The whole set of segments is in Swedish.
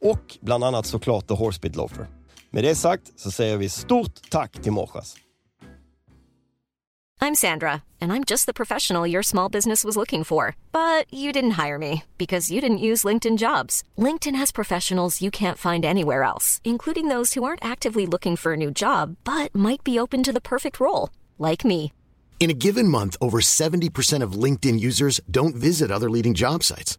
Och bland annat såklart The Horsebit Loafer. Med det sagt så säger vi stort tack till Morsas. I'm Sandra, and I'm just the professional your small business was looking for. But you didn't hire me because you didn't use LinkedIn jobs. LinkedIn has professionals you can't find anywhere else, including those who aren't actively looking for a new job but might be open to the perfect role, like me. In a given month, over 70% of LinkedIn users don't visit other leading job sites.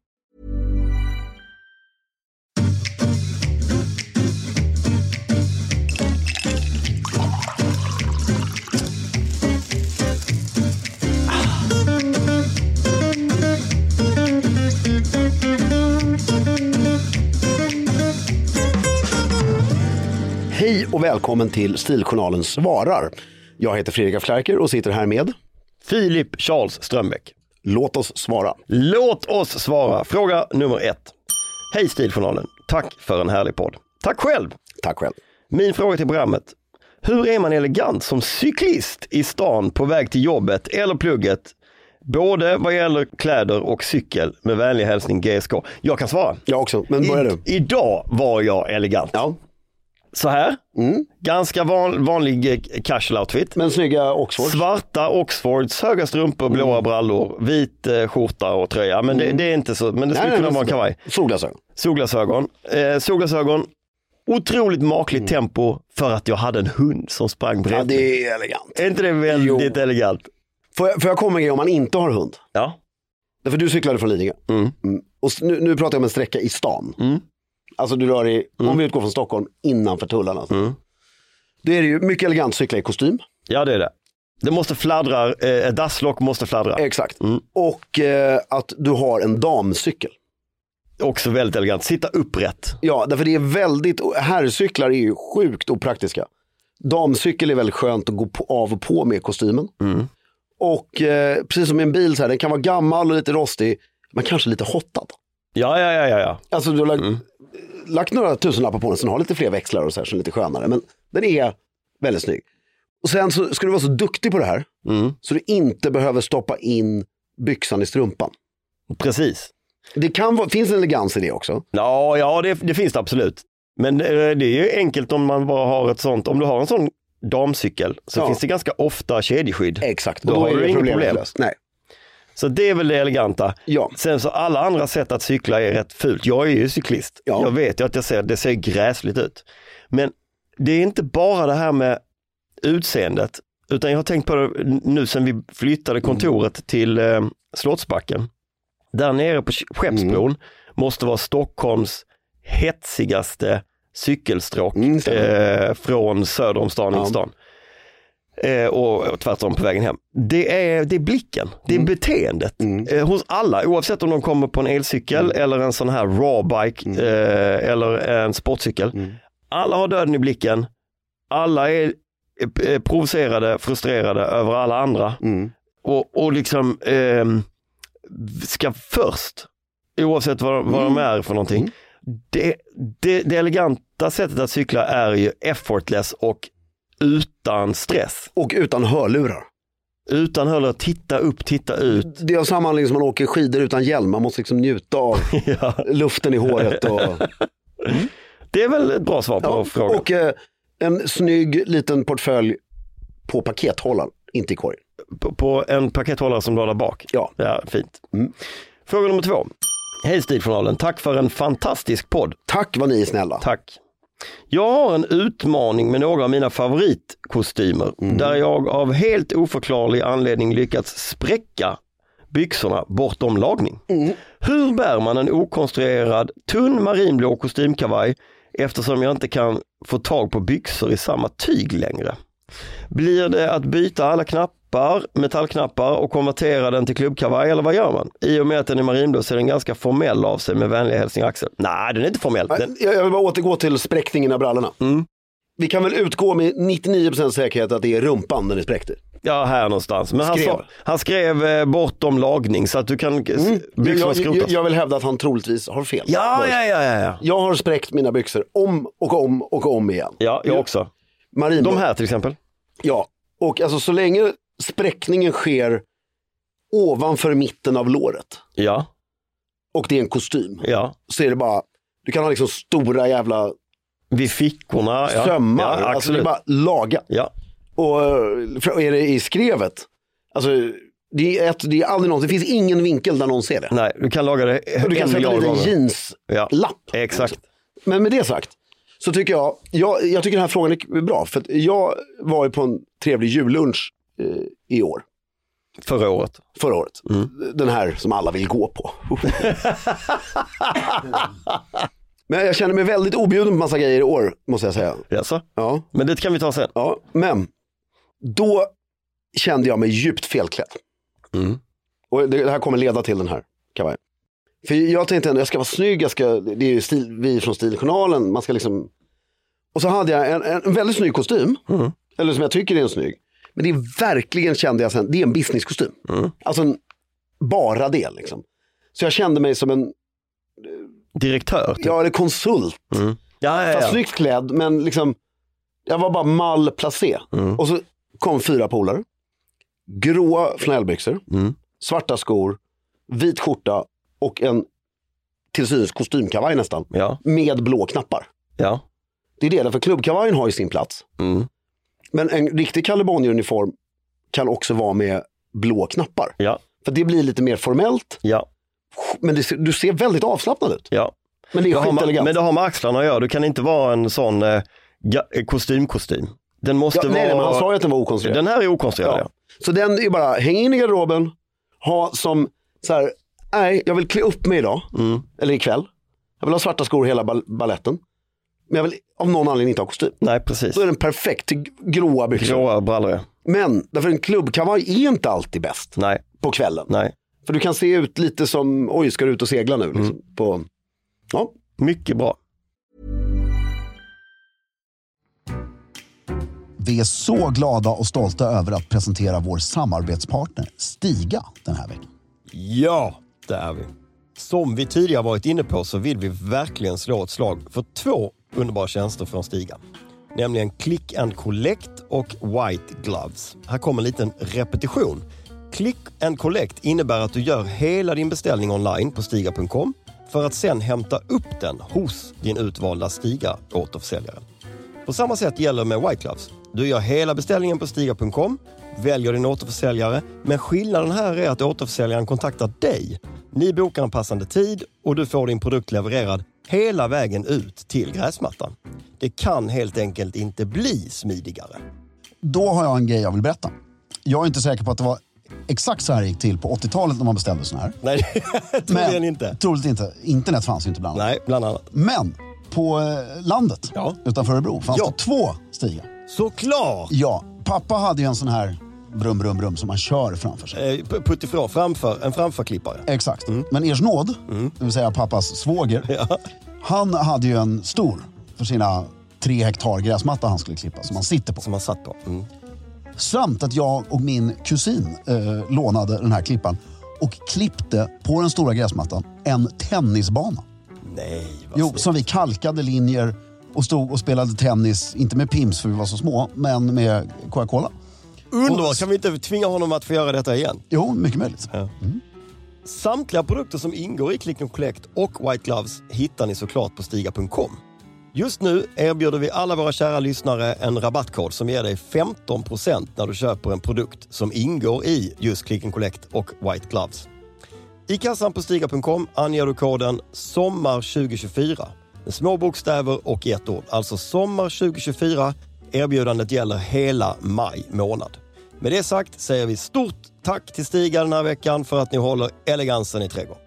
Och välkommen till Stiljournalen svarar. Jag heter Fredrik af Klerker och sitter här med Filip Charles Strömbäck. Låt oss svara. Låt oss svara. Fråga nummer ett. Hej Stiljournalen. Tack för en härlig podd. Tack själv. Tack själv. Min fråga till programmet. Hur är man elegant som cyklist i stan på väg till jobbet eller plugget? Både vad gäller kläder och cykel. Med vänlig hälsning GSK. Jag kan svara. Jag också, men börja du. I, idag var jag elegant. Ja, Så här. Ganska van, vanlig eh, casual outfit. men snygga Oxford. Svarta Oxfords, höga strumpor, blåa Mm. brallor, vit eh, skjorta och tröja. Men det, det är inte så, men det skulle kunna vara en kavaj. Solglasögon. Solglasögon. Eh, solglasögon. Otroligt makligt Mm. tempo för att jag hade en hund som sprang Ja, bredvid. det är elegant. Är inte det väldigt Jo. elegant? Får jag, får jag komma med om man inte har hund? Ja. Därför du cyklade från Lidingö. Mm. Och s- nu, nu pratar jag om en sträcka i stan. Alltså du rör dig, om vi utgår från Stockholm, innanför tullarna. Alltså. Mm. Då är det ju mycket elegant cykla i kostym. ja, det är det. Det måste fladdra, eh, ett dasslock måste fladdra. Exakt. Mm. Och eh, att du har en damcykel. Också väldigt elegant. Sitta upprätt. Ja, därför det är väldigt, herrcyklar är ju sjukt opraktiska. Damcykel är väldigt skönt att gå på, av och på med kostymen. Och eh, precis som i en bil, så här, den kan vara gammal och lite rostig, men kanske lite hottad. Ja, ja, ja, ja. Alltså du har lagt, lagt några tusenlappar på den, så den har lite fler växlar och så här, så är lite skönare. Men den är väldigt snygg. Och sen så ska du vara så duktig på det här Mm. så du inte behöver stoppa in byxan i strumpan. Precis. Det kan vara, finns en elegans i det också. Ja, ja det, det finns det absolut. Men det är ju enkelt om man bara har ett sånt, om du har en sån damcykel så Ja. finns det ganska ofta kedjeskydd. Exakt, Då och då, har är du det inget problem. Nej. Så det är väl det eleganta. Ja. Sen så alla andra sätt att cykla är rätt fult. Jag är ju cyklist. Ja. Jag vet ju att jag ser, det ser gräsligt ut. Men det är inte bara det här med utseendet, utan jag har tänkt på det nu sen vi flyttade kontoret till eh, Slottsbacken. Där nere på Skeppsbron måste vara Stockholms hetsigaste cykelstråk Mm, eh, från söder om stan in Ja. stan. Eh, och, tvärtom på vägen hem. Det är, det är blicken, det är Mm. beteendet eh, hos alla oavsett om de kommer på en elcykel Mm. eller en sån här raw bike eh, eller en sportcykel. Mm. Alla har döden i blicken, alla är provocerade, frustrerade över alla andra Mm. och, och liksom ehm, ska först, oavsett vad, vad Mm. de är för någonting, det, det, det eleganta sättet att cykla är ju effortless och utan stress. Och utan hörlurar. Utan heller titta upp, titta ut. Det är samma anledning som man åker skidor utan hjälm. Man måste liksom njuta av Ja, luften i håret. Och, det är väl ett bra svar på ja, frågan. och eh, en snygg liten portfölj på pakethållaren, inte i korgen. På, på en pakethållare som du har där bak. Ja. ja fint. Mm. Fråga nummer två. Hej Stiljournalen, tack för en fantastisk podd. Tack vad ni är snälla. Tack. Jag har en utmaning med några av mina favoritkostymer där jag av helt oförklarlig anledning lyckats spräcka byxorna bortom lagning. Hur bär man en okonstruerad tunn marinblå kostymkavaj eftersom jag inte kan få tag på byxor i samma tyg längre? Blir det att byta alla knappar, metallknappar och konvertera den till klubbkavaj eller vad gör man? I och med att den är marinblå så är den ganska formell av sig med vänliga hälsningar Axel. Nej, den är inte formell. Den, Jag vill bara återgå till spräckningen av brallorna. Mm. Vi kan väl utgå med 99% säkerhet att det är rumpan den är spräckt i. Ja, här någonstans. Men han, Skrev. sa, han skrev eh, bortom lagning så att du kan, mm. byxorna Jag, jag, jag vill hävda att han troligtvis har fel. ja, ja, ja, ja, ja. Jag har spräckt mina byxor om och om och om igen. Ja, jag också. Marinblå. De här till exempel. Ja, och alltså så länge spräckningen sker ovanför mitten av låret Ja, och det är en kostym ja. så är det bara, du kan ha liksom stora jävla Vid fickorna. Ja. sömmar. Ja, alltså det är bara laga. Ja, Och är det i skrevet, alltså det är, ett, det är aldrig någon, det finns ingen vinkel där någon ser det. nej, du kan laga det Och du kan sätta en gånger. jeanslapp. Ja, exakt. Men med det sagt, så tycker jag, jag, jag tycker den här frågan är bra. För jag var ju på en trevlig jullunch i år, Förra året. förra året. Mm. Den här som alla vill gå på. Men jag känner mig väldigt objuden på massa grejer i år, måste jag säga. Jaså? Ja, Men det kan vi ta sen. ja. Men då kände jag mig djupt felklädd. Mm. Och det, det här kommer leda till den här kavajen. För jag tänkte ändå, jag ska vara snygg, jag ska, det är ju stil, vi från Stiljournalen, man ska liksom... Och så hade jag en, en väldigt snygg kostym, Mm. eller som jag tycker är en snygg. Men det är verkligen, kände jag sen, det är en businesskostym. Mm. Alltså en, bara det liksom. Så jag kände mig som en, Direktör. Typ. ja eller konsult. Mm. Ja, ja, Fast ja. snyggt klädd, men liksom, jag var bara malplacé. Mm. Och så kom fyra polare. Gråa flanellbyxor, Mm. svarta skor, vit skjorta och en till synes kostymkavaj nästan. Ja, Med blå knappar. ja. Det är det, för klubbkavajen har ju sin plats. Mm. Men en riktig Kalle Bonnier-uniform kan också vara med blå knappar. Ja, För det blir lite mer formellt, ja, men det, du ser väldigt avslappnad ut. ja. Men det är skitelegant. men det har med axlarna att göra. Du kan inte vara en sån eh, eh, kostym-kostym. Den måste ja, vara... nej, han sa ju att den var okonstruerad. Den här är okonstruerad. Ja. Ja. Så den är bara, häng in i garderoben, ha som så här, nej, jag vill klä upp mig idag, Mm. eller ikväll. Jag vill ha svarta skor hela bal- balletten. Men jag vill av någon anledning inte ha kostym. Nej, precis. Då är den perfekt till gråa byxor. Gråa brallor. ja. Men därför en klubbkavaj är inte alltid bäst Nej, på kvällen. nej. För du kan se ut lite som, oj ska du ut och segla nu? Liksom, Mm. på, ja. Mycket bra. Vi är så glada och stolta över att presentera vår samarbetspartner Stiga den här veckan. Ja, det är vi. Som vi tidigare varit inne på så vill vi verkligen slå ett slag för två underbara tjänster från Stiga. Nämligen Click and Collect och White Gloves. Här kommer en liten repetition. Click and Collect innebär att du gör hela din beställning online på Stiga.com för att sen hämta upp den hos din utvalda Stiga återförsäljare. På samma sätt gäller med White Gloves. Du gör hela beställningen på Stiga.com, väljer din återförsäljare, men skillnaden här är att återförsäljaren kontaktar dig. Ni bokar en passande tid och du får din produkt levererad hela vägen ut till gräsmattan. Det kan helt enkelt inte bli smidigare. Då har jag en grej jag vill berätta. Jag är inte säker på att det var exakt så här det gick till på 80-talet när man beställde såna här. Nej, troligen inte. Troligt inte. Internet fanns ju inte bland annat. Nej, bland annat. Men på eh, landet Ja. utanför Örebro fanns Ja. det två stigar. Såklart! Ja, pappa hade ju en sån här brum, brum, brum som man kör framför sig. Eh, Puttifrån, framför, en framförklippare. Exakt. Men Ers nåd, det vill säga pappas svåger, Mm. Ja. han hade ju en stor för sina tre hektar gräsmatta han skulle klippa som han sitter på. Som man satt på. Mm. Samt att jag och min kusin eh, lånade den här klippan och klippte på den stora gräsmattan en tennisbana. Nej, vad Jo, som vi kalkade linjer och stod och spelade tennis, inte med Pims för vi var så små, men med Coca-Cola. Underbart! Kan vi inte tvinga honom att få göra detta igen? Jo, mycket möjligt. Samtliga produkter som ingår i Click and Collect och White Gloves hittar ni såklart på Stiga.com. Just nu erbjuder vi alla våra kära lyssnare en rabattkod som ger dig 15% när du köper en produkt som ingår i just Click and Collect och White Gloves. I kassan på Stiga.com anger du koden SOMMAR2024 med små bokstäver och ett ord. Alltså SOMMAR2024. Erbjudandet gäller hela maj månad. Med det sagt säger vi stort tack till Stiga den här veckan för att ni håller elegansen i trädgården.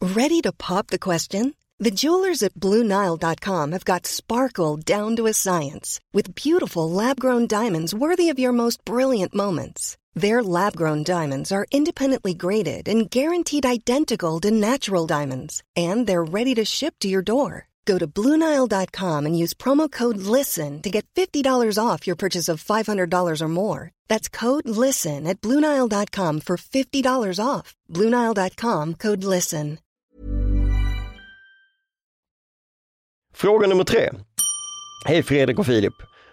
Ready to pop the question? The jewelers at BlueNile.com have got sparkle down to a science with beautiful lab grown diamonds worthy of your most brilliant moments. Their lab grown diamonds are independently graded and guaranteed identical to natural diamonds, and they're ready to ship to your door. Go to BlueNile.com and use promo code LISTEN to get $50 off your purchase of $500 or more. That's code LISTEN at BlueNile.com for $50 off. BlueNile.com code LISTEN. Fråga nummer tre. Hej Fredrik och Filip.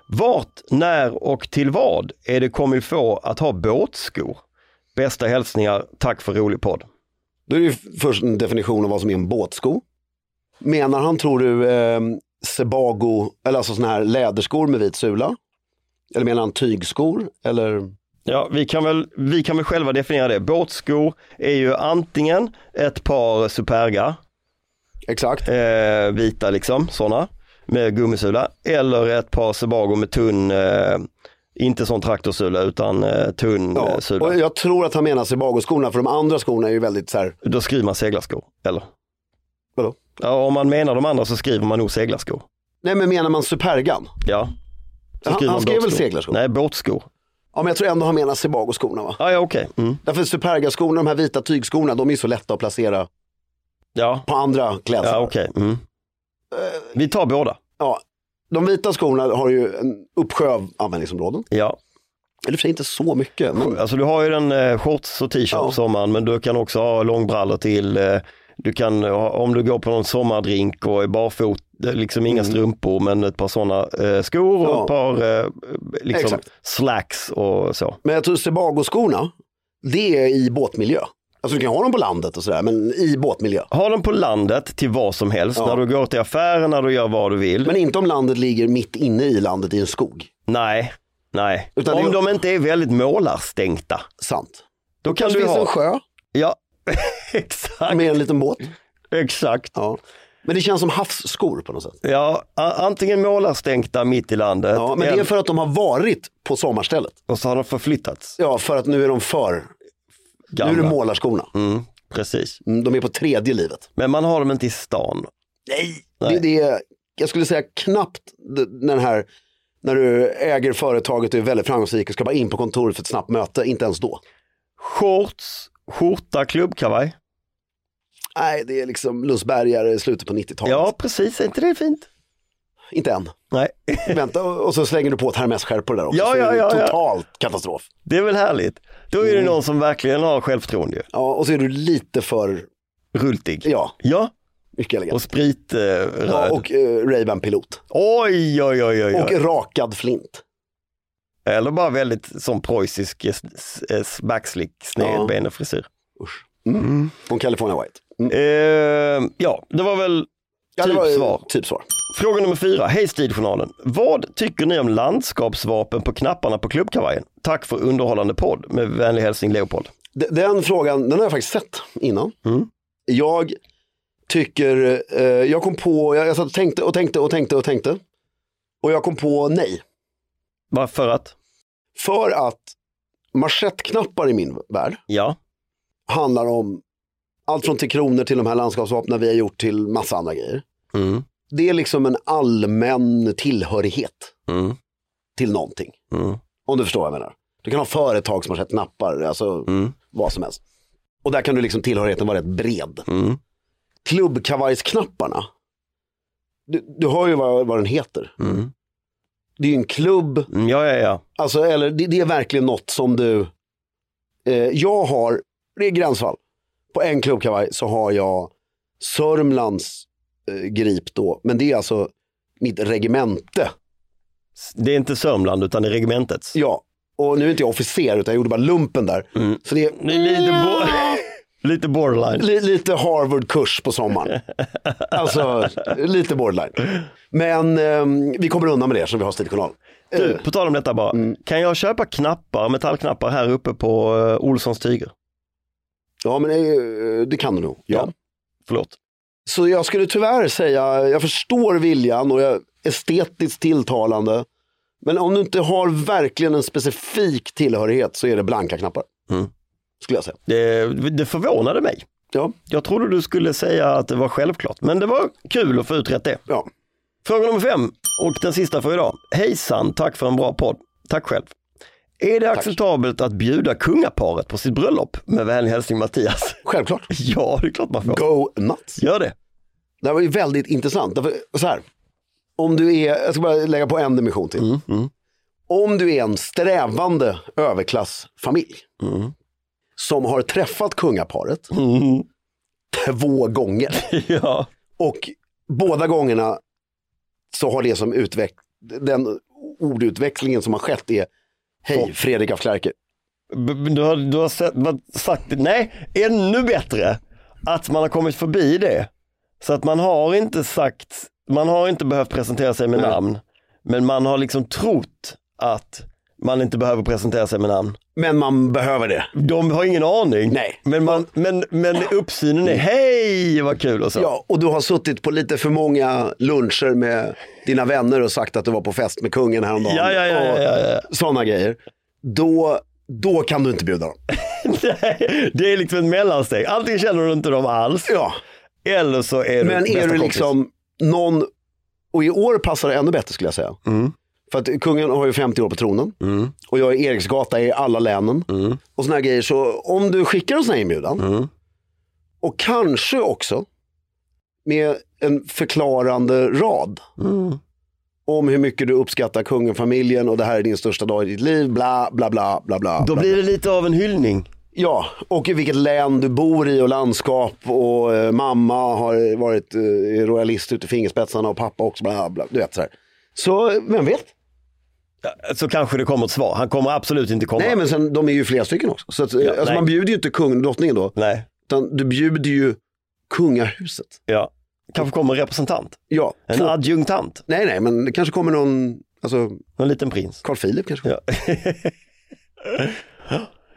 Vart, när och till vad är det il faut att ha båtskor? Bästa hälsningar, tack för rolig podd. Då är det ju först en definition av vad som är en båtsko. Menar han, tror du, eh, Sebago, eller alltså sådana här läderskor med vit sula? Eller menar han tygskor? Eller? Ja, vi kan, väl, vi kan väl själva definiera det. Båtskor är ju antingen ett par Superga, Exakt. eh, vita liksom, sådana, med gummisula, eller ett par Sebago med tunn, eh, inte sån traktorsula utan eh, tunn Ja. eh, sula. Och jag tror att han menar Sebago-skorna, för de andra skorna är ju väldigt så här, Då skriver man seglarskor, eller? vadå? Ja, om man menar de andra så skriver man nog seglarskor. Nej men menar man Supergan? Ja. Han- skriver han skrev väl seglarskor? Nej, båtskor. Ja men jag tror ändå han menar Sebago-skorna va? Ah, ja, okej. Mm. Därför Superga-skorna, de här vita tygskorna, de är så lätta att placera Ja, på andra kläder. ja okej. Mm. Vi tar båda. Ja, de vita skorna har ju en uppsjö av användningsområden. Ja, Eller för sig inte så mycket. Men... alltså du har ju den eh, shorts och t-shirt Ja. på sommaren men du kan också ha långbrallor till. Eh, du kan, om du går på någon sommardrink och är barfot, eh, liksom inga strumpor men ett par sådana eh, skor och Mm. Ja. ett par eh, liksom Exakt. slacks och så. Men jag tror Sebago-skorna, det är i båtmiljö. Alltså du kan ha dem på landet och sådär, men i båtmiljö. Ha den på landet till vad som helst, Ja. när du går till affären, när du gör vad du vill. Men inte om landet ligger mitt inne i landet i en skog. Nej, nej. Utan om det- de inte är väldigt målarstänkta. Sant. Då kan Kanske du finns ha... en sjö Ja, exakt. med en liten båt. Exakt. Ja. Men det känns som havsskor på något sätt. Ja, antingen målarstänkta mitt i landet Ja, men det är för att de har varit på sommarstället. och så har de förflyttats. Ja, för att nu är de för. Gamla. Nu är det målarskorna. Mm, precis. Mm, De är på tredje livet. Men man har dem inte i stan. Nej. Nej. Det, är, jag skulle säga knappt den här, när du äger företaget och är väldigt framgångsrik och ska bara in på kontoret för ett snabbt möte, inte ens då. Shorts, skjorta, klubbkavaj. Nej, det är liksom Lundsbergare i slutet på 90-talet. Ja, precis. Är inte det fint? Inte än. Nej, Vänta, och så slänger du på ett Hermes-skärpor där också. Ja, ja, ja, ja. totalt katastrof. det är väl härligt. Då är det någon som verkligen har självförtroende. Ja, och så är du lite för, Rultig. ja, Ja, Mycket elegant. Och spritröd. Ja, och uh, Ray-Ban pilot. Oj, oj, oj, oj. Och rakad flint. Eller bara väldigt som preussisk eh, s- backslick, snedben och frisyr. Usch. Mm. Och California White. Eh, ja, det var väl Ja, typ var svar. typ svar. Fråga nummer fyra. Hej Stiljournalen. Vad tycker ni om landskapsvapen på knapparna på klubbkavajen? Tack för underhållande podd. Med vänlig hälsning Leopold. D- Den frågan, den har jag faktiskt sett innan. Mm. Jag tycker, eh, jag kom på, jag, jag satt och tänkte och tänkte och tänkte och tänkte. Och jag kom på nej. Varför att? För att manschettknappar i min värld Ja. handlar om allt från till kronor till de här landskapsvapnen vi har gjort till massa andra grejer. Mm. Det är liksom en allmän tillhörighet Mm. till någonting. Mm. Om du förstår vad jag menar. Du kan ha företag som har sett knappar, alltså Mm. vad som helst. Och där kan du liksom tillhörigheten vara rätt bred. Mm. Klubbkavajsknapparna, du, du hör ju vad, vad den heter. Mm. Det är ju en klubb, Mm. Ja, ja, ja. alltså, eller det, det är verkligen något som du, eh, jag har, det är gränsfall. På en klubbkavaj så har jag Sörmlands eh, grip då, men det är alltså mitt regemente. Det är inte Sörmland utan det är regementets. Ja, och nu är inte jag officer utan jag gjorde bara lumpen där. Mm. Så det är Det är lite, bo- lite borderline. Li- lite Harvard-kurs på sommaren. alltså, lite borderline. Men ehm, vi kommer undan med det som vi har stiljournal. Du, på tal om detta bara. Mm. Kan jag köpa knappar, metallknappar här uppe på uh, Olssons tyger? Ja, men eh, det kan du nog. Ja. Ja. Förlåt. Så jag skulle tyvärr säga, jag förstår viljan och jag estetiskt tilltalande. Men om du inte har verkligen en specifik tillhörighet så är det blanka knappar. Mm. Skulle jag säga. Det, det förvånade mig. Ja, Jag trodde du skulle säga att det var självklart, men det var kul att få utrett det. ja. Fråga nummer fem och den sista för idag. Hejsan, tack för en bra podd. Tack själv. Är det acceptabelt att bjuda kungaparet på sitt bröllop? Med vänlig hälsning Mattias. självklart. Ja, det är klart man får. Go nuts. Gör det. Det här var ju väldigt intressant. Därför, så här, om du är, jag ska bara lägga på en dimension till. Mm, mm, Om du är en strävande överklassfamilj mm. som har träffat kungaparet Mm. två gånger Ja. och båda gångerna så har det som utveck den ordutväxlingen som har skett är Hej Fredrik af Klerker. B- Du har, du har sett, sagt, nej, ännu bättre att man har kommit förbi det. Så att man har inte sagt, man har inte behövt presentera sig med Nej. namn. Men man har liksom trott att man inte behöver presentera sig med namn. Men man behöver det. De har ingen aning. Nej. Men, man, men, men uppsynen är, hej vad kul och så. Ja, och du har suttit på lite för många luncher med dina vänner och sagt att du var på fest med kungen häromdagen. Ja, ja, ja, och ja, ja. Sådana grejer. Då, då kan du inte bjuda dem. Nej, det är liksom ett mellansteg. Antingen känner du inte dem alls, Ja, eller så är du men är du kompis. liksom någon, och i år passar det ännu bättre skulle jag säga. Mm. För att kungen har ju 50 år på tronen Mm. och jag är Eriksgata i alla länen Mm. och sådana här grejer. Så om du skickar en sån här inbjudan Mm. och kanske också med en förklarande rad Mm. om hur mycket du uppskattar kungafamiljen och det här är din största dag i ditt liv, bla bla bla bla bla. Då bla. blir det lite av en hyllning. Ja, och i vilket län du bor i och landskap och eh, mamma har varit eh, royalist ut i fingerspetsarna och pappa också, bla bla. Du vet så här. Så vem vet? Så kanske det kommer ett svar. Han kommer absolut inte komma. Nej men sen, de är ju flera stycken också. Så att, eh, alltså, man bjuder ju inte och drottningen då, Nej. utan du bjuder ju kungahuset. Ja. Kanske kommer en representant. Ja, En två- adjunktant. nej nej men det kanske kommer någon, alltså En liten prins. Carl Philip kanske. Ja.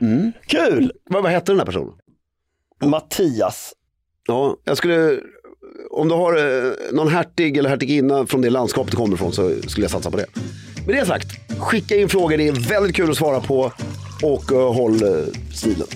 Mm. Kul! Vad, vad hette den här personen? Mattias. Ja, jag skulle, om du har eh, någon hertig eller hertiginna från det landskap du kommer ifrån så skulle jag satsa på det. Med det sagt, skicka in frågor, det är väldigt kul att svara på och uh, håll uh, stilen.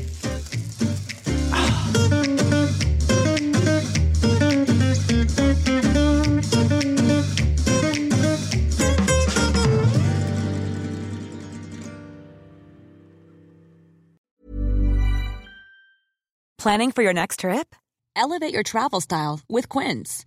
Planning for your next trip? Elevate your travel style with Quince.